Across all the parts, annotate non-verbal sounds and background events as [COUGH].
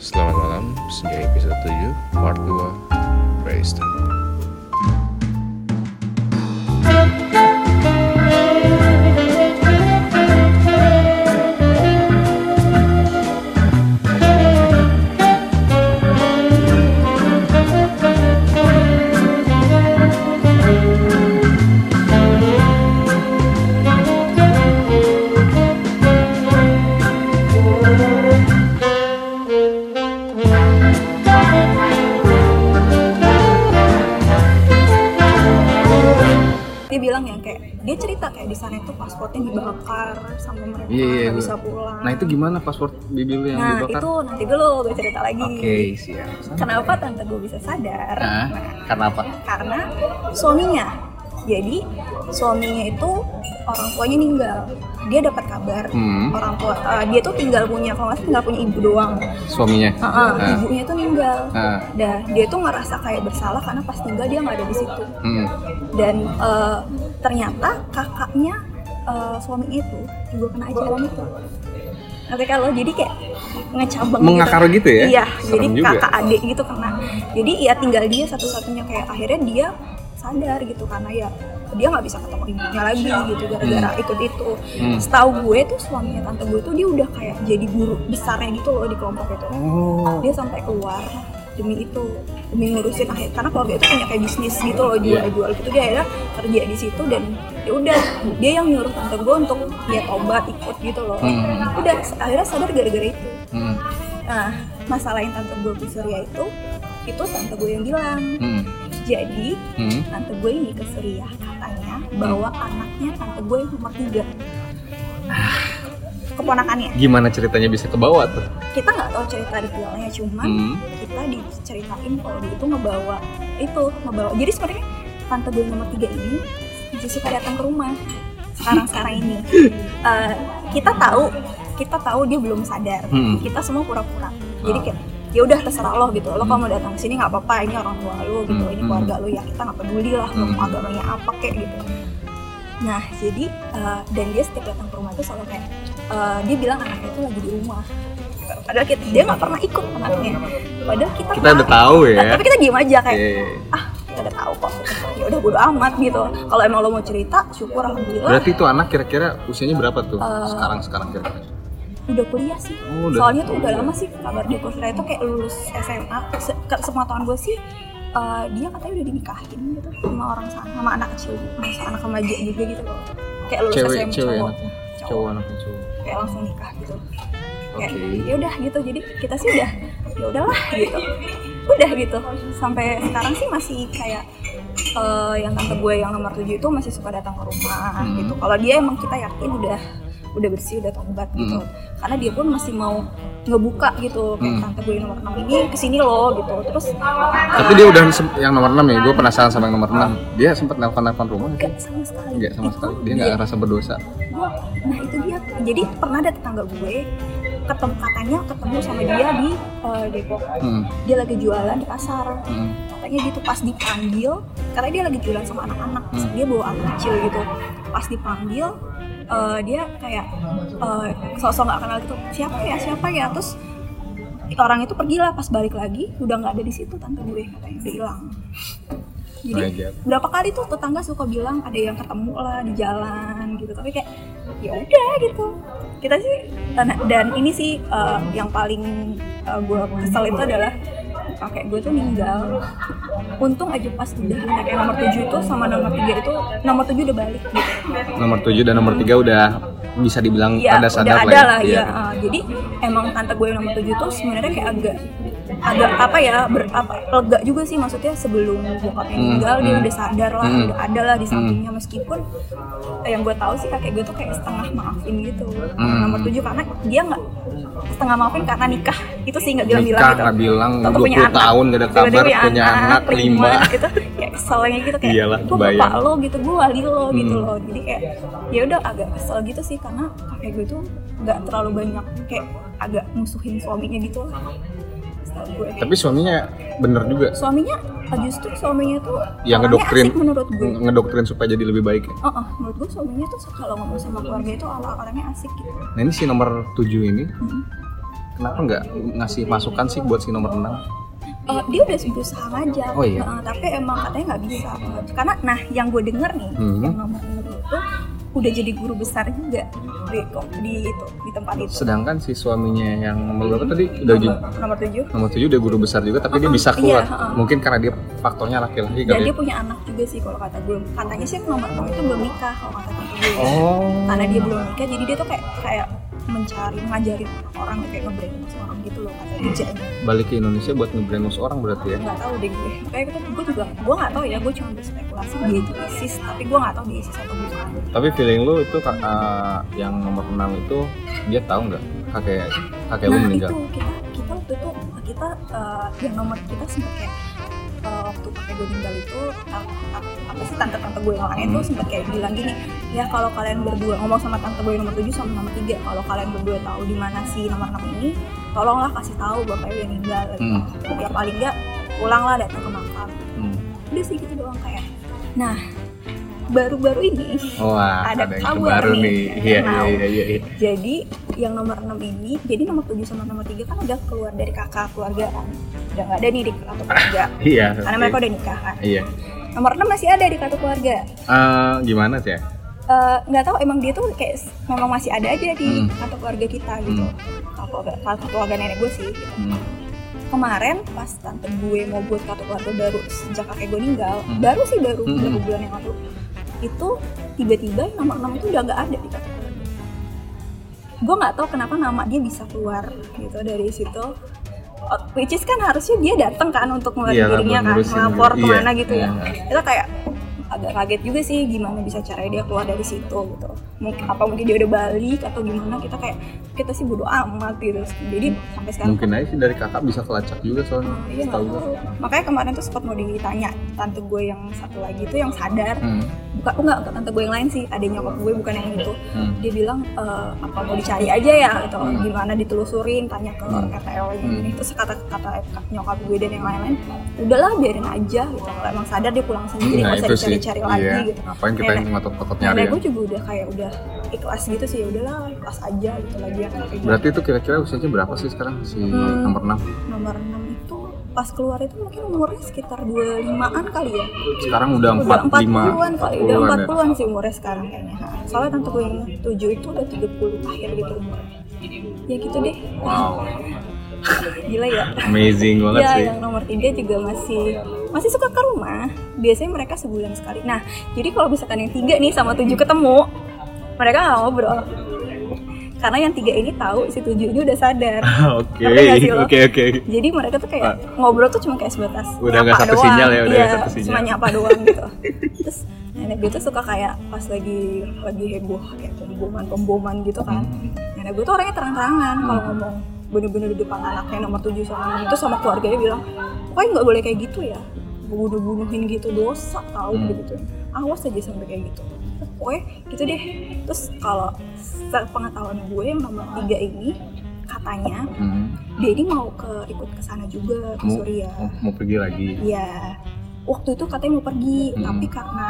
Selamat malam, Senja episode 7, part 2, Praise dia cerita kayak di sana itu pasportnya dibakar sampai mereka nggak iya. bisa pulang. Nah itu gimana paspor bibi lu yang Nah, dibakar? itu nanti dulu gue cerita lagi. Oke, siap. Kenapa tante gue bisa sadar? Nah, karena apa? karena suaminya. Jadi suaminya itu orang tuanya meninggal. Dia dapat kabar Hmm. orang tua eh, dia tuh tinggal punya kalau nggak tinggal punya ibu doang. Suaminya? Heeh, Nah. ibunya tuh meninggal. Nah. Dah dia tuh ngerasa kayak bersalah karena pas tinggal dia nggak ada di situ. Hmm. dan eh, ternyata kakaknya eh, suami itu juga kena ajaran itu nanti kalau jadi kayak ngecabang Mengakar gitu ya? iya Serem jadi juga. kakak adik gitu kena jadi ya tinggal dia satu-satunya kayak akhirnya dia sadar gitu karena ya dia nggak bisa ketemu ibunya lagi gitu gara-gara ikut itu Hmm. setahu gue tuh suaminya tante gue tuh dia udah kayak jadi guru besarnya gitu loh di kelompok itu Oh. dia sampai keluar demi itu demi ngurusin akhir karena keluarga itu punya kayak bisnis gitu loh jual-jual gitu dia akhirnya kerja di situ dan ya udah dia yang nyuruh tante gue untuk ya tobat ikut gitu loh Hmm. udah akhirnya sadar gara-gara itu Hmm. nah masalah yang tante gue di Surya itu itu tante gue yang bilang Hmm. Jadi Hmm. tante gue ini ke Surya katanya bahwa anaknya tante gue yang nomor tiga keponakannya Gimana ceritanya bisa ke bawah tuh? kita nggak tahu cerita detailnya cuman Hmm. kita diceritain kalau dia itu ngebawa itu ngebawa jadi sebenarnya tante gue nomor tiga ini suka datang ke rumah sekarang sekarang ini [LAUGHS] Eh, kita tahu kita tahu dia belum sadar Hmm. kita semua pura-pura jadi Ah. kayak ya udah terserah lo gitu lo kalau mau datang ke sini nggak apa-apa ini orang tua lo gitu Hmm. ini keluarga lo ya kita nggak peduli lah lo Hmm. mau agamanya apa kayak gitu nah jadi eh, dan dia setiap datang ke rumah itu selalu kayak eh, dia bilang anaknya itu lagi di rumah padahal kita, dia nggak pernah ikut anaknya padahal kita Kita udah tahu ya. Nah, tapi kita diem aja kayak Iya. ah kita udah tahu kok ya udah bodo amat gitu kalau emang lo mau cerita syukur alhamdulillah Berarti itu anak kira-kira usianya berapa tuh? Eh, sekarang sekarang kira-kira. Udah kuliah sih Oh, udah soalnya tuh udah lama sih kabar dia kuliah itu kayak lulus SMA Se sepengetahuan gue sih eh, dia katanya udah dinikahin gitu sama orang sana sama anak kecil masa anak remaja juga gitu loh kayak lulus Cewek, SMA cewek cowok anaknya. Cowok. Cowok anaknya cowok. kayak langsung nikah gitu kayak Oke. ya udah gitu jadi kita sih udah ya udahlah gitu udah gitu sampai sekarang sih masih kayak eh, yang tante gue yang nomor tujuh itu masih suka datang ke rumah Hmm. gitu kalau dia emang kita yakin udah udah bersih udah tobat gitu Hmm. karena dia pun masih mau ngebuka gitu kayak Hmm. tante gue yang nomor 6 ini ke sini loh gitu terus Tapi dia udah yang nomor 6 ya, gue penasaran sama yang nomor 6 Dia sempet nelpon-nelpon rumah nggak enggak sih? sama sekali Enggak sama Itu sekali, dia nggak ngerasa berdosa gua- nah itu dia jadi pernah ada tetangga gue ketemu katanya ketemu sama dia di eh, Depok hmm. dia lagi jualan di pasar Hmm. katanya gitu pas dipanggil karena dia lagi jualan sama anak-anak Hmm. dia bawa anak kecil gitu pas dipanggil eh, dia kayak eh, sosok nggak kenal gitu siapa ya siapa ya? Terus orang itu pergi lah pas balik lagi udah nggak ada di situ tante gue katanya udah hilang. Jadi berapa kali tuh tetangga suka bilang ada yang ketemu lah di jalan gitu tapi kayak ya udah gitu. Kita sih dan, dan ini sih eh, yang paling eh, gue kesel itu adalah kakek gue tuh meninggal untung aja pas udah yang nomor 7 itu sama nomor 3 itu nomor 7 udah balik gitu Nomor 7 dan nomor 3 udah bisa dibilang pada udah sadar ada lah Iya. ya. Ah, jadi emang tante gue yang nomor 7 tuh sebenarnya kayak agak agak apa ya ber, apa lega juga sih maksudnya sebelum bokapnya Hmm, meninggal dia hmm. udah sadar lah Hmm. udah ada lah di sampingnya meskipun eh, yang gue tahu sih kakek gue tuh kayak setengah maafin gitu Hmm. nomor 7 karena dia nggak setengah maafin karena nikah itu sih nggak bilang-bilang Nikah gitu nggak bilang, Atau 20 punya anak. tahun nggak ada kabar, punya anak, lima. itu kayak keselnya gitu kayak Iyalah, gue bapak lo gitu gue wali lo gitu Hmm. loh jadi kayak ya udah agak kesel gitu sih karena kakek gue tuh nggak terlalu banyak kayak agak musuhin suaminya gitu lah Tapi suaminya bener juga suaminya justru suaminya tuh yang ngedoktrin asik menurut gue ngedoktrin supaya jadi lebih baik ya. Oh, oh, menurut gue suaminya tuh kalau ngomong sama keluarga itu ala orangnya asik gitu Nah ini si nomor 7 ini Mhm. kenapa nggak ngasih masukan sih buat si nomor 6 Eh, dia udah berusaha ngajak Oh, iya? Nah, tapi emang katanya nggak bisa karena nah yang gue denger nih Hmm. yang nomor itu udah jadi guru besar juga di di itu di tempat itu. Sedangkan si suaminya yang nomor berapa tadi udah nomor, ju- nomor tujuh. nomor 7 udah guru besar juga tapi dia Uh-uh, bisa keluar. iya, uh-uh. mungkin karena dia faktornya laki-laki dan kali dia ya. punya anak juga sih kalau kata gue. Katanya sih nomor enam itu belum nikah kalau kata gue. Oh. Karena dia belum nikah jadi dia tuh kayak kayak mencari ngajarin orang kayak ngebranding orang gitu loh kata kerjanya balik ke Indonesia buat ngebrainwash orang berarti ya? Nggak tahu deh gue. Kayak gitu gue juga gue nggak tahu ya gue cuma berspekulasi dia itu ISIS tapi gue nggak tahu dia ISIS atau bukan. Tapi feeling lu itu kak- eh, yang nomor 6 itu dia tahu nggak? Kakek kakek lu nah meninggal itu kita kita waktu itu kita eh, yang nomor kita sempat kayak eh, waktu pakai gue meninggal itu ap- apa sih tante-tante gue yang lain Hmm. tuh sempat kayak bilang gini ya kalau kalian berdua ngomong sama tante gue nomor 7 sama nomor 3 kalau kalian berdua tahu di mana si nomor 6 ini tolonglah kasih tahu bapaknya yang meninggal Hmm. ya paling nggak pulanglah datang ke makam Hmm. udah sih gitu doang kayak nah baru-baru ini Wah, Ada ada, yang kabar terbaru nih. nih. Iya, Nah. iya, iya, iya. jadi yang nomor 6 ini jadi nomor 7 sama nomor 3 kan udah keluar dari kakak keluarga kan udah nggak ada nih di kartu keluarga Iya. karena mereka udah nikah kan Iya. nomor 6 masih ada di kartu keluarga Eh, gimana sih ya? Eh, nggak tahu emang dia tuh kayak memang masih ada aja di Hmm. kartu keluarga kita gitu Hmm. kartu keluarga, kartu keluarga nenek gue sih gitu. Hmm. kemarin pas tante gue mau buat kartu keluarga baru sejak kakek gue meninggal Hmm. baru sih baru Hmm. beberapa bulan yang lalu itu tiba-tiba nomor 6 itu udah nggak ada di kartu gue nggak tahu kenapa nama dia bisa keluar gitu dari situ Oh, which is kan harusnya dia datang kan untuk Iya, ngeluarin dirinya kan melapor gitu. ke mana Iya, gitu ya iya. kita kayak agak kaget juga sih gimana bisa caranya dia keluar dari situ gitu mungkin apa mungkin dia udah balik atau gimana kita kayak kita sih bodo amat gitu jadi sampai sekarang Mungkin aja sih dari kakak bisa kelacak juga soalnya. Oh, iya tahu. makanya kemarin tuh sempat mau ditanya tante gue yang satu lagi tuh yang sadar Hmm. bukan oh, enggak tante gue yang lain sih ada nyokap gue bukan yang itu Hmm. dia bilang "Eh, apa mau dicari aja ya gitu Hmm. gimana ditelusurin tanya ke Hmm. Ini Hmm. ini terus kata kata nyokap gue dan yang lain-lain udahlah biarin aja gitu kalau emang sadar dia pulang sendiri Nah, nggak usah dicari-cari lagi Iya. gitu Ngapain kita ngotot-ngotot nyari ya? gue juga udah kayak udah ikhlas gitu sih udahlah ikhlas aja gitu lagi yang kayak gitu. Berarti itu kira-kira usianya berapa sih sekarang si Hmm. nomor 6? nomor 6 itu pas keluar itu mungkin umurnya sekitar 25-an kali ya Sekarang udah udah 45. 40-an kali, udah 40-an ya. 40-an sih umurnya sekarang kayaknya. Soalnya tante gue yang 7 itu udah 30 akhir gitu umurnya. Ya gitu deh. Wow. [LAUGHS] Gila ya. Amazing banget ya, sih. yang nomor 3 juga masih masih suka ke rumah. Biasanya mereka sebulan sekali. Nah, jadi kalau misalkan yang 3 nih sama 7 ketemu, mereka nggak ngobrol. Karena yang tiga ini tahu si 7 ini udah sadar. [LAUGHS] Oke, oke, oke. Jadi mereka tuh kayak ngobrol tuh cuma kayak sebatas Udah nggak satu doang. sinyal ya, udah iya, satu sinyal. Cuma nyapa doang [LAUGHS] gitu. Terus nenek gue tuh suka kayak pas lagi lagi heboh kayak pemboman pemboman gitu kan. Hmm. Nenek gue tuh orangnya terang-terangan kalau ngomong bener-bener di depan anaknya nomor 7 sama 6 itu sama keluarganya bilang pokoknya nggak boleh kayak gitu ya bunuh-bunuhin gitu dosa tau Hmm. gitu awas aja sampai kayak gitu pokoknya gitu deh terus kalau pengetahuan gue yang nomor 3 ini katanya Hmm. dia ini mau ke ikut ke sana juga ke Mau, Suriah. mau, mau pergi lagi. Iya. Waktu itu katanya mau pergi, Hmm. tapi karena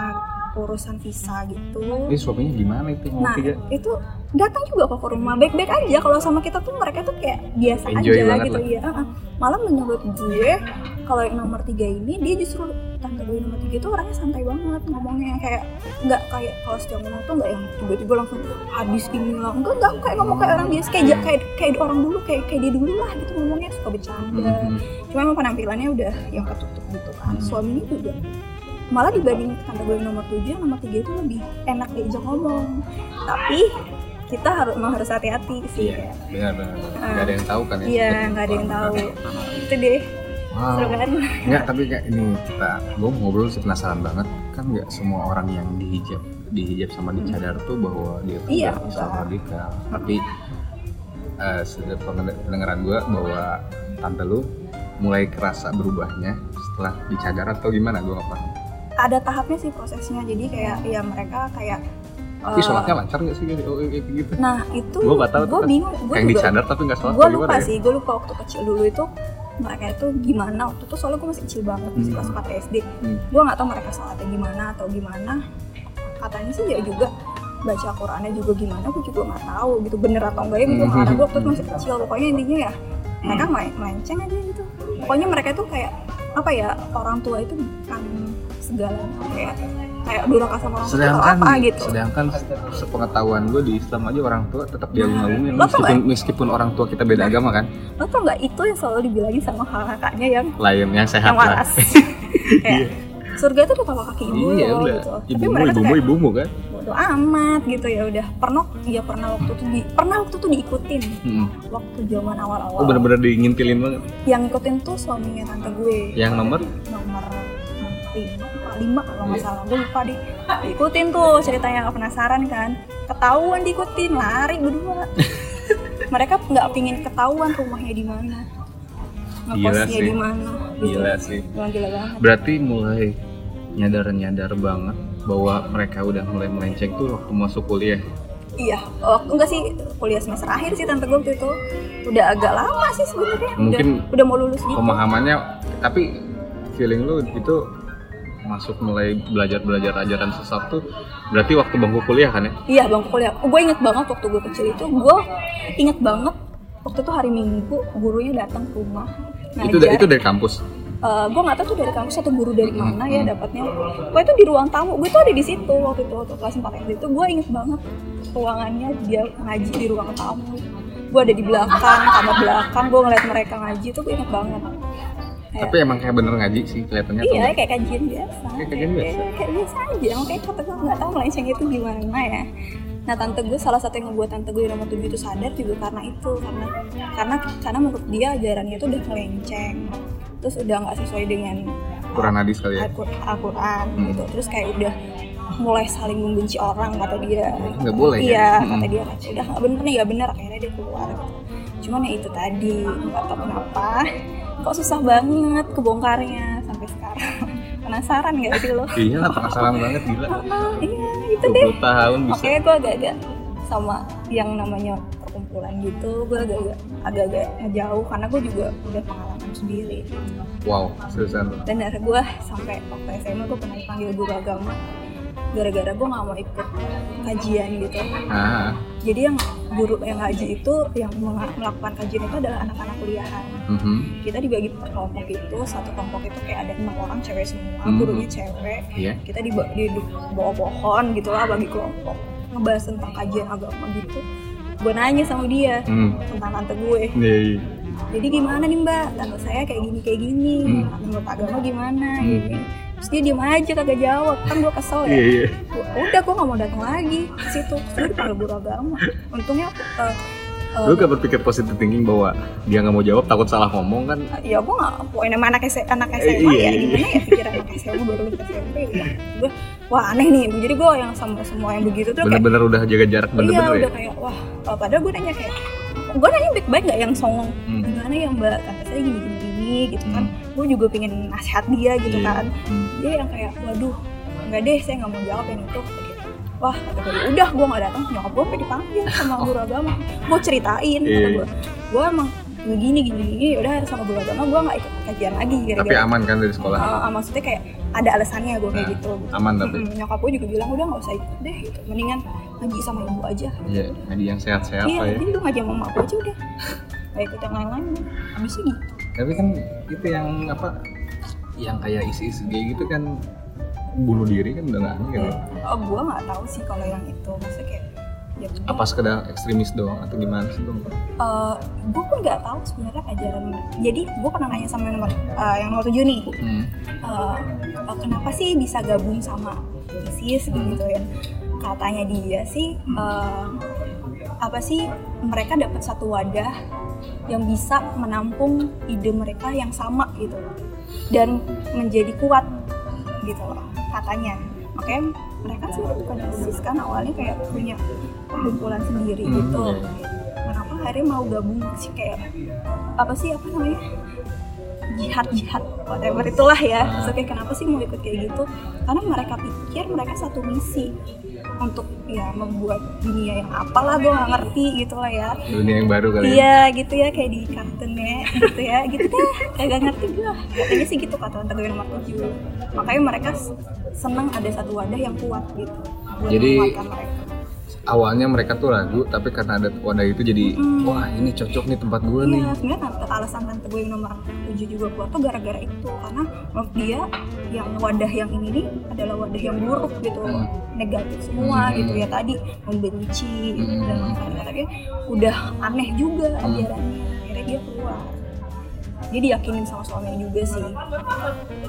urusan visa gitu. Ini suaminya gimana itu mau Nah, tiga? itu datang juga kok ke rumah baik-baik aja kalau sama kita tuh mereka tuh kayak biasa Enjoy aja gitu ya. Malah menurut gue kalau yang nomor tiga ini dia justru tante gue nomor tiga itu orangnya santai banget ngomongnya kayak nggak kayak kalau setiap ngomong tuh nggak yang tiba-tiba langsung habis ini lah enggak enggak kayak ngomong kayak orang biasa kayak kayak kayak orang dulu kayak kayak dia dulu lah gitu ngomongnya suka bercanda Hmm. cuma emang penampilannya udah yang ketutup gitu kan Hmm. suaminya juga malah dibanding tante gue nomor 7 nomor 3 itu lebih enak diajak ngomong tapi kita harus emang harus hati-hati sih Iya, benar benar. Nggak ada yang tahu kan ya. iya nggak ada yang tahu itu deh Wow. seru kan Enggak, tapi kayak ini kita gue ngobrol sih penasaran banget kan nggak semua orang yang dihijab dihijab sama dicadar tuh bahwa dia tuh Iya, nggak Islam radikal tapi eh sudah pendengaran gue bahwa tante lu mulai kerasa berubahnya setelah dicadar atau gimana gue nggak paham. ada tahapnya sih prosesnya jadi kayak ya mereka kayak Tapi eh, sholatnya lancar nggak sih oh, kayak gitu? nah itu Gua nggak tahu tuh gue kan. bingung gue dicadar tapi nggak sholat gue lupa ya? sih gue lupa waktu kecil dulu itu mereka itu gimana. Waktu itu soalnya gue masih kecil banget masih Hmm. kelas 4 SD Hmm. gue nggak tahu mereka sholatnya gimana atau gimana. Katanya sih ya juga baca Qurannya juga gimana gue juga nggak tahu gitu bener atau enggak ya gue nggak tahu gue waktu itu masih kecil. Pokoknya intinya ya mereka main melenceng aja gitu. Pokoknya mereka itu kayak apa ya orang tua itu bukan segalanya kayak kayak durhaka sama orang tua apa gitu. sedangkan sepengetahuan gue di Islam aja orang tua tetap diagung-agungin meskipun meskipun orang tua kita beda agama kan? Lo tau nggak itu yang selalu dibilangin sama kakaknya yang lain yang sehat yang lah. waras [LAUGHS] kayak surga itu di kaki ibu iya lo udah. Gitu tapi ibumu mereka tuh ibumu kayak ibumu kan? bodo amat gitu ya udah. Pernah iya pernah waktu itu di pernah waktu itu diikutin. Mm-mm. waktu zaman awal-awal. Oh bener-bener diingintilin banget? Yang ngikutin tuh suaminya tante gue. Yang nomor nomor lima lima kalau nggak Iya. salah. Gue lupa deh diikutin tuh ceritanya nggak penasaran kan. Ketahuan diikutin lari berdua. [LAUGHS] Mereka nggak pingin ketahuan rumahnya di mana. Ngekosnya di mana gitu. Gila sih. Gila banget. Berarti mulai nyadar-nyadar banget bahwa mereka udah mulai melenceng tuh waktu masuk kuliah? Iya oh, enggak sih kuliah semester akhir sih tante gue waktu itu. Udah agak lama sih sebenarnya. Mungkin udah, udah mau lulus gitu. pemahamannya tapi feeling lu itu masuk mulai belajar-belajar ajaran sesat tuh berarti waktu bangku kuliah kan ya Iya bangku kuliah. Gue inget banget waktu gue kecil itu, gue inget banget waktu itu hari Minggu gurunya datang ke rumah itu da- itu dari kampus gue nggak tahu tuh dari kampus atau guru dari mana ya dapatnya. Pokoknya itu di ruang tamu. Gue tuh ada di situ waktu itu waktu kelas 4 SD itu. Gue inget banget ruangannya dia ngaji di ruang tamu. Gue ada di belakang, kamar belakang. Gue ngeliat mereka ngaji tuh gue inget banget. Kayak- tapi emang kayak bener ngaji sih kelihatannya tuh Iya, kayak kajian biasa. Kayak kajian biasa. Kayak, kayak biasa aja. Makanya kata gue nggak tahu melenceng itu gimana ya. Nah tante gue salah satu yang ngebuat tante gue nomor tujuh itu sadar juga karena itu karena karena karena menurut dia ajarannya itu udah melenceng terus udah nggak sesuai dengan Quran hadis kali ya Al- Al-Quran Hmm. gitu terus kayak udah mulai saling membenci orang kata dia nggak boleh iya ya kata dia kan udah nggak bener nih nggak bener akhirnya dia keluar cuman ya itu tadi nggak tahu kenapa kok susah banget kebongkarnya sampai sekarang? Penasaran nggak sih lo? Iya lah penasaran banget gila. Ah, [LAUGHS] iya itu deh. 20 tahun bisa. Makanya gue agak-agak sama yang namanya perkumpulan gitu gue agak-agak agak-agak ngejauh karena gue juga udah pengalaman sendiri. Wow seriusan? Dan dari gue sampai waktu SMA gue pernah dipanggil guru agama. Gara-gara gue nggak mau ikut kajian gitu. Ah. Jadi yang guru yang ngaji itu yang melakukan kajian itu adalah anak-anak kuliahan mhm. kita dibagi per kelompok itu satu kelompok itu kayak ada enam orang cewek semua Hmm. gurunya cewek iya kita di, di, bawah pohon gitu lah bagi kelompok ngebahas tentang kajian agama gitu gue nanya sama dia hmm. tentang tante gue iya iya jadi gimana nih mbak tante saya kayak gini kayak gini Hmm. menurut agama gimana Hmm. gini terus dia diem aja kagak jawab. Kan gue kesel ya. Iya iya. Gua, udah gue gak mau datang lagi ke situ. Terus dia dipanggil guru agama. Untungnya aku eh, eh, lu gak berpikir positif thinking bahwa dia nggak mau jawab takut salah ngomong kan? Ya gue gak poin sama anak SMA, anak Eh, SMA iya, ya iya. gimana ya pikiran anak SMA baru lulus SMP ya. Gue wah aneh nih. Jadi gue yang sama semua yang begitu tuh kayak bener-bener udah jaga jarak iya bener-bener udah ya kayak wah uh, padahal gue nanya kayak gue nanya baik-baik gak yang songong? Hmm. gimana ya mbak? Tante saya gini gini gini gitu kan. Hmm. Gue juga pengen nasihat dia gitu Iya. kan. Hmm. dia yang kayak waduh nggak deh saya nggak mau jawab yang itu wah kata gue "Ya udah gue nggak datang nyokap gue dipanggil sama guru agama. Gue ceritain kata Iya. gue gue emang begini gini gini udah sama guru agama gue nggak ikut kajian lagi tapi gara-gara aman kan dari sekolah? Ah, ah, maksudnya kayak ada alasannya gue kayak Nah, gitu. aman tapi. Mm-mm, nyokap gue juga bilang udah nggak usah ikut deh gitu. Mendingan ngaji sama ibu aja. Iya ngaji yang sehat-sehat iya ya. jadi lu ngaji sama gue aja udah. Gak ikut yang lain-lain. Habisnya gitu tapi kan itu yang apa yang kayak isi-isi gitu kan bunuh diri kan udah nggak aneh gitu oh gue nggak tahu sih kalau yang itu. Maksudnya kayak ya apa sekedar ekstremis doang atau gimana sih bang? Eh, gue pun nggak tahu sebenarnya ajaran. Jadi gue pernah nanya sama yang nomor eh, yang nomor tujuh nih. Hmm. eh, eh, kenapa sih bisa gabung sama ISIS gitu ya? Katanya dia sih eh, apa sih mereka dapat satu wadah yang bisa menampung ide mereka yang sama gitu dan menjadi kuat gitu loh katanya. Makanya mereka sih bukan ISIS kan awalnya kayak punya kumpulan sendiri Hmm, gitu. Kenapa akhirnya mau gabung sih kayak apa sih apa namanya? Jihad jihad whatever itulah ya. Ah. so, kayak kenapa sih mau ikut kayak gitu? Karena mereka pikir mereka satu misi untuk ya membuat dunia yang apalah gue nggak ngerti gitu lah ya. Dunia yang baru kali ya? Iya gitu ya kayak di kartunnya gitu ya gitu deh. Kagak ngerti gue katanya sih gitu kata tante gue nomor tujuh makanya mereka seneng ada satu wadah yang kuat gitu buat Jadi- mereka awalnya mereka tuh ragu tapi karena ada wadah itu jadi Mm. wah ini cocok nih tempat gue nih Iya, sebenarnya tante, alasan tante gue yang nomor 7 juga keluar tuh gara-gara itu karena menurut dia yang wadah yang ini nih adalah wadah yang buruk gitu Hmm. negatif semua Hmm. gitu ya tadi membenci Hmm. dan lain-lain tapi udah aneh juga Hmm. ajarannya akhirnya dia keluar dia diyakinin sama suaminya juga sih.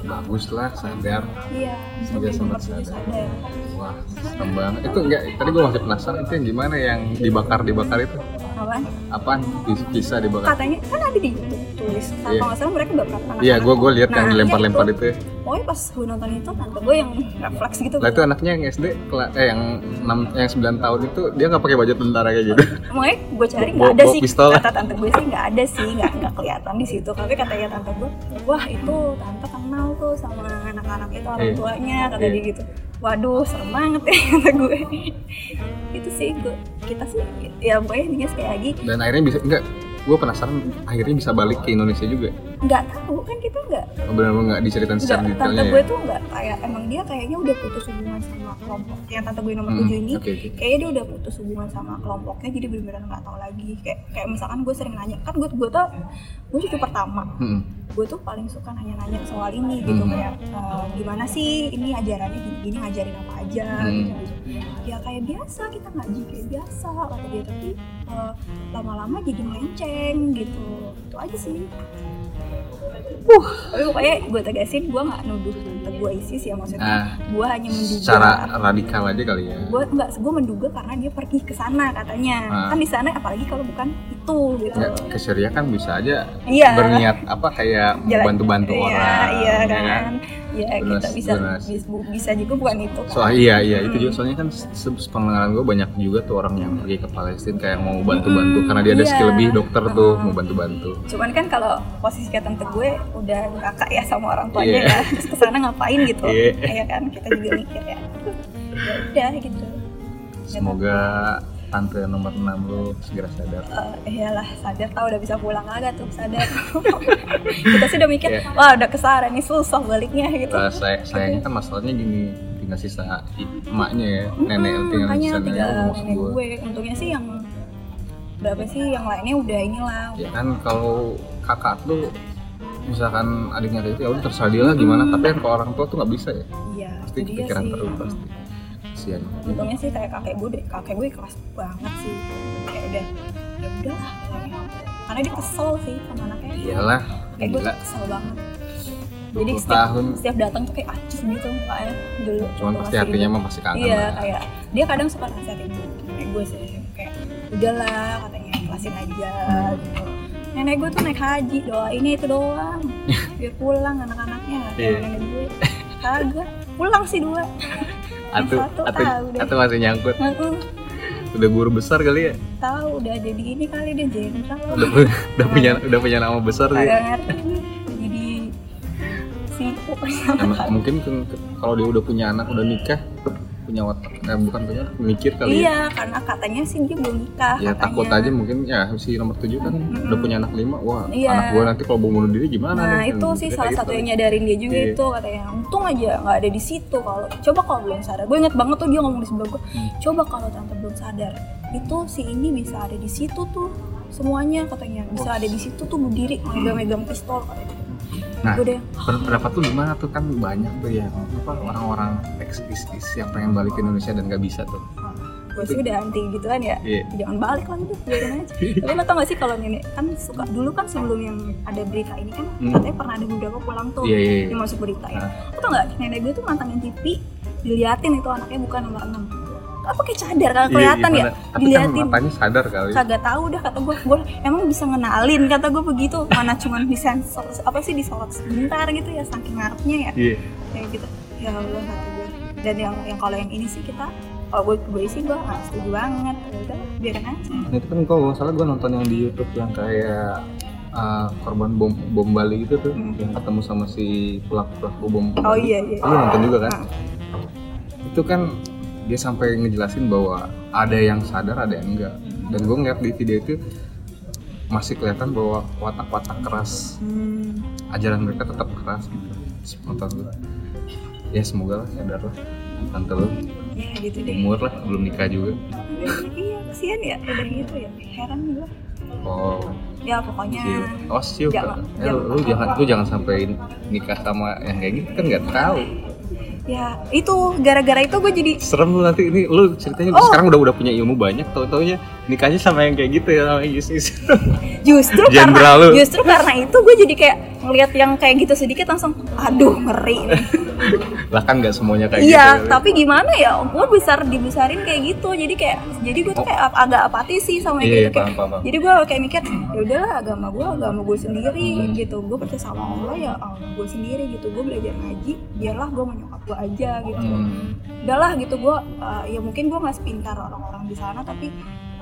Bagus lah sadar. Iya sempat 7 sadar. sadar. Wah serem banget. Itu enggak tadi gue masih penasaran itu yang gimana yang dibakar dibakar itu apaan apaan Bis- bisa dibakar katanya kan ada di YouTube tulis Iya. kalau nggak salah mereka bakar anak iya gue gue lihat yang Nah, dilempar-lempar itu. itu ya. pokoknya pas gue nonton itu tante gue yang refleks gitu lah itu anaknya yang SD eh yang 6 yang 9 tahun itu dia nggak pakai baju tentara kayak gitu makanya gue cari nggak ada sih pistol. kata tante gue sih nggak ada sih nggak nggak kelihatan di situ tapi katanya tante gue wah itu tante kenal tuh sama anak-anak itu orang Iya. tuanya kata Iya. dia gitu waduh serem banget ya [LAUGHS] kata gue. Itu sih gue kita sih ya pokoknya intinya sekali lagi. Dan akhirnya bisa enggak gue penasaran akhirnya bisa balik ke Indonesia juga nggak tahu kan kita nggak Oh, benar-benar nggak diceritain secara tante detailnya gue ya tuh nggak kayak emang dia kayaknya udah putus hubungan sama kelompok yang tante gue nomor Hmm, 7 ini oke kayaknya dia udah putus hubungan sama kelompoknya jadi bener-bener nggak tahu lagi. Kayak kayak misalkan gue sering nanya kan gue gue tuh gue cucu pertama. Hmm. gue tuh paling suka nanya-nanya soal ini gitu Hmm. kayak "Eh, gimana sih ini ajarannya gini, gini ngajarin apa aja? Hmm. gitu, gitu. Ya kayak biasa kita ngaji kayak biasa kata dia. Tapi eh, lama-lama jadi melenceng gitu. Itu aja sih uh tapi pokoknya gue tegasin gue nggak nuduh gue ISIS ya maksudnya Nah, gue hanya menduga. secara radikal aja kali ya? Gue enggak gue menduga karena dia pergi ke sana katanya. Ah. kan di sana apalagi kalau bukan itu gitu. Ya, ke Syria kan bisa aja iya. berniat apa kayak bantu-bantu iya, orang iya ya kan ya kita bisa bisa juga bukan itu kan Soal iya iya itu Hmm. juga soalnya kan sepengalaman gue banyak juga tuh orang yang pergi ke Palestina kayak mau bantu-bantu Mm-mm, karena dia ada iya. skill lebih dokter tuh Hmm. mau bantu-bantu. cuman kan kalau posisi kayak tante gue udah kakak ya sama orang tuanya Iya. ya terus ke sana ngapain gitu Iya. ya kan kita juga mikir ya ya udah gitu Semoga tante nomor 6 lu segera sadar. Eh, iyalah sadar. Tau udah bisa pulang kagak tuh sadar. [LAUGHS] Kita sih udah mikir Iya. wah udah ke sana nih susah baliknya gitu. Eh, saya sayangnya kan masalahnya gini tinggal sisa emaknya ya nenek Hmm, tinggal sisa tinggal nenek gue. gue. Untungnya sih yang berapa sih yang lainnya udah inilah Ya kan kalau kakak tuh misalkan adiknya kayak itu ya udah terserah dia lah gimana. Tapi kan kalau orang tua tuh nggak bisa ya. Iya pasti kepikiran terus pasti kasihan. Untungnya sih kayak kakek gue deh kakek gue keras banget sih. Kayak udah ya udah lah, karena dia kesel sih sama anaknya. Iyalah kayak gue kesel banget. Jadi 20 setiap, tahun. setiap datang tuh kayak acuh gitu mukanya dulu cuman pasti masih hatinya mah pasti kangen iya lah. kayak dia kadang suka nasihatin gue kayak gue sih kayak udahlah katanya ikhlasin aja Hmm. gitu. Nenek gue tuh naik haji doainnya itu doang. [LAUGHS] Biar pulang anak-anaknya kayak nenek gue kagak pulang sih dua Atu, tahu deh. atu masih nyangkut. Udah guru besar kali ya? Tahu udah jadi ini kali dia jenderal udah, udah punya udah punya nama besar sih. Jadi Emang mungkin kalau dia udah punya anak udah nikah punya watak eh, bukan punya mikir kali ya iya karena katanya sih dia belum nikah ya katanya. takut aja mungkin ya si nomor tujuh kan Mm-mm. udah punya anak lima wah Iya. anak gua nanti kalau bunuh diri gimana Nah nih? itu sih salah kayak satu gitu. yang nyadarin dia juga Iya. itu katanya untung aja nggak ada di situ kalau coba kalau belum sadar gue inget banget tuh dia ngomong di sebelah gue Hmm. coba kalau tante belum sadar itu si ini bisa ada di situ tuh semuanya katanya bisa Oh. ada di situ tuh berdiri megang-megang pistol katanya Nah, pendapat tuh gimana tuh kan banyak tuh yang apa orang-orang ex ISIS yang pengen balik ke Indonesia dan nggak bisa tuh gue sih udah anti gituan ya Iya. jangan balik lah gitu biarin aja [LAUGHS] tapi lo tau gak sih kalau nenek kan suka dulu kan sebelum yang ada berita ini kan Hmm. katanya pernah ada beberapa pulang tuh iya iya iya. yang masuk berita ya. Nah. Lo tau gak nenek gue tuh mantangin TV diliatin itu anaknya bukan nomor 6 apa pakai cadar kan Iya, kelihatan ya? tapi kan sadar kali. Kagak tahu dah kata gue gue emang bisa ngenalin kata gue begitu. Mana cuman disensor apa sih disorot sebentar gitu ya saking ngarepnya ya. Iya. Kayak gitu. Ya Allah kata gue dan yang yang kalau yang ini sih kita kalau gue gue sih gue nggak setuju banget. Ya udah biarin aja. Nah, itu kan kalau salah gue nonton yang di YouTube yang kayak uh, korban bom bom Bali gitu tuh Hmm. yang ketemu sama si pelaku pelaku bom. Oh Bali. iya iya. Lu nonton juga kan? Ah. Itu kan dia sampai ngejelasin bahwa ada yang sadar ada yang enggak. Dan gue ngeliat di video itu masih kelihatan bahwa watak-watak keras Hmm. ajaran mereka tetap keras gitu. Gue. Ya semoga lah sadar lah tante lu. ya gitu deh umur lah belum nikah juga iya kesian ya udah gitu ya heran gue oh ya pokoknya siu oh siu Jangan- ya, jangan- lu jangan lu jangan sampai nikah sama yang kayak gitu kan nggak tahu ya itu gara-gara itu gue jadi serem lu nanti ini lu ceritanya Oh. sekarang udah udah punya ilmu banyak tau taunya nikahnya sama yang kayak gitu ya sama Yus Yus [LAUGHS] justru karena lu. justru karena itu gue jadi kayak ngeliat yang kayak gitu sedikit langsung aduh ngeri nih [LAUGHS] lah kan nggak semuanya kayak iya gitu tapi gimana ya? Gue besar dibesarin kayak gitu. Jadi kayak jadi gue tuh kayak ag- agak apatis sih sama Iya, gitu. Iya, kayak paham, paham, jadi gue kayak mikir ya udahlah agama gue agama gue sendiri Hmm. gitu. Gue percaya sama Allah ya Allah gue sendiri gitu. Gue belajar ngaji biarlah gue mau nyokap gue aja gitu. Hmm. udahlah gitu. Gue ya mungkin gue nggak sepintar orang-orang di sana tapi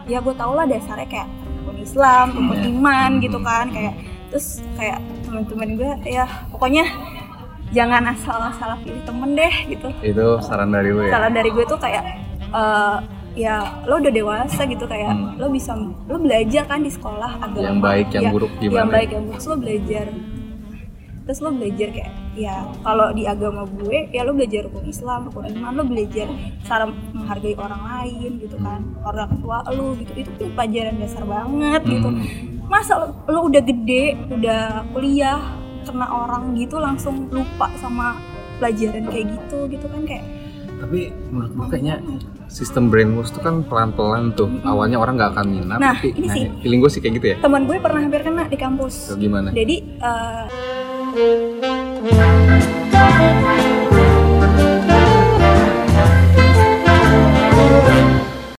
ya gue tau lah dasarnya kayak rukun Islam rukun Iya. iman Hmm. gitu kan. Kayak terus kayak teman-teman gue ya pokoknya jangan asal-asal pilih temen deh gitu. Itu saran dari lu ya? Saran dari gue tuh kayak eh, ya lo udah dewasa gitu kayak Hmm. lo bisa lo belajar kan di sekolah agama. Yang baik, yang Ya, buruk gimana? yang baik yang buruk lo belajar. Terus lo belajar kayak ya kalau di agama gue ya lo belajar rukun Islam rukun iman lo belajar cara menghargai orang lain gitu kan. Orang tua lo gitu. Itu tuh pelajaran dasar banget gitu. Hmm. masa lo, lo udah gede udah kuliah kena orang gitu langsung lupa sama pelajaran kayak gitu gitu kan kayak tapi menurut gue kayaknya sistem brainwash tuh kan pelan-pelan tuh. Awalnya orang nggak akan minat Nah, tapi ini sih. feeling gue sih kayak gitu ya. Teman gue pernah hampir kena di kampus. Atau gimana? Jadi eh,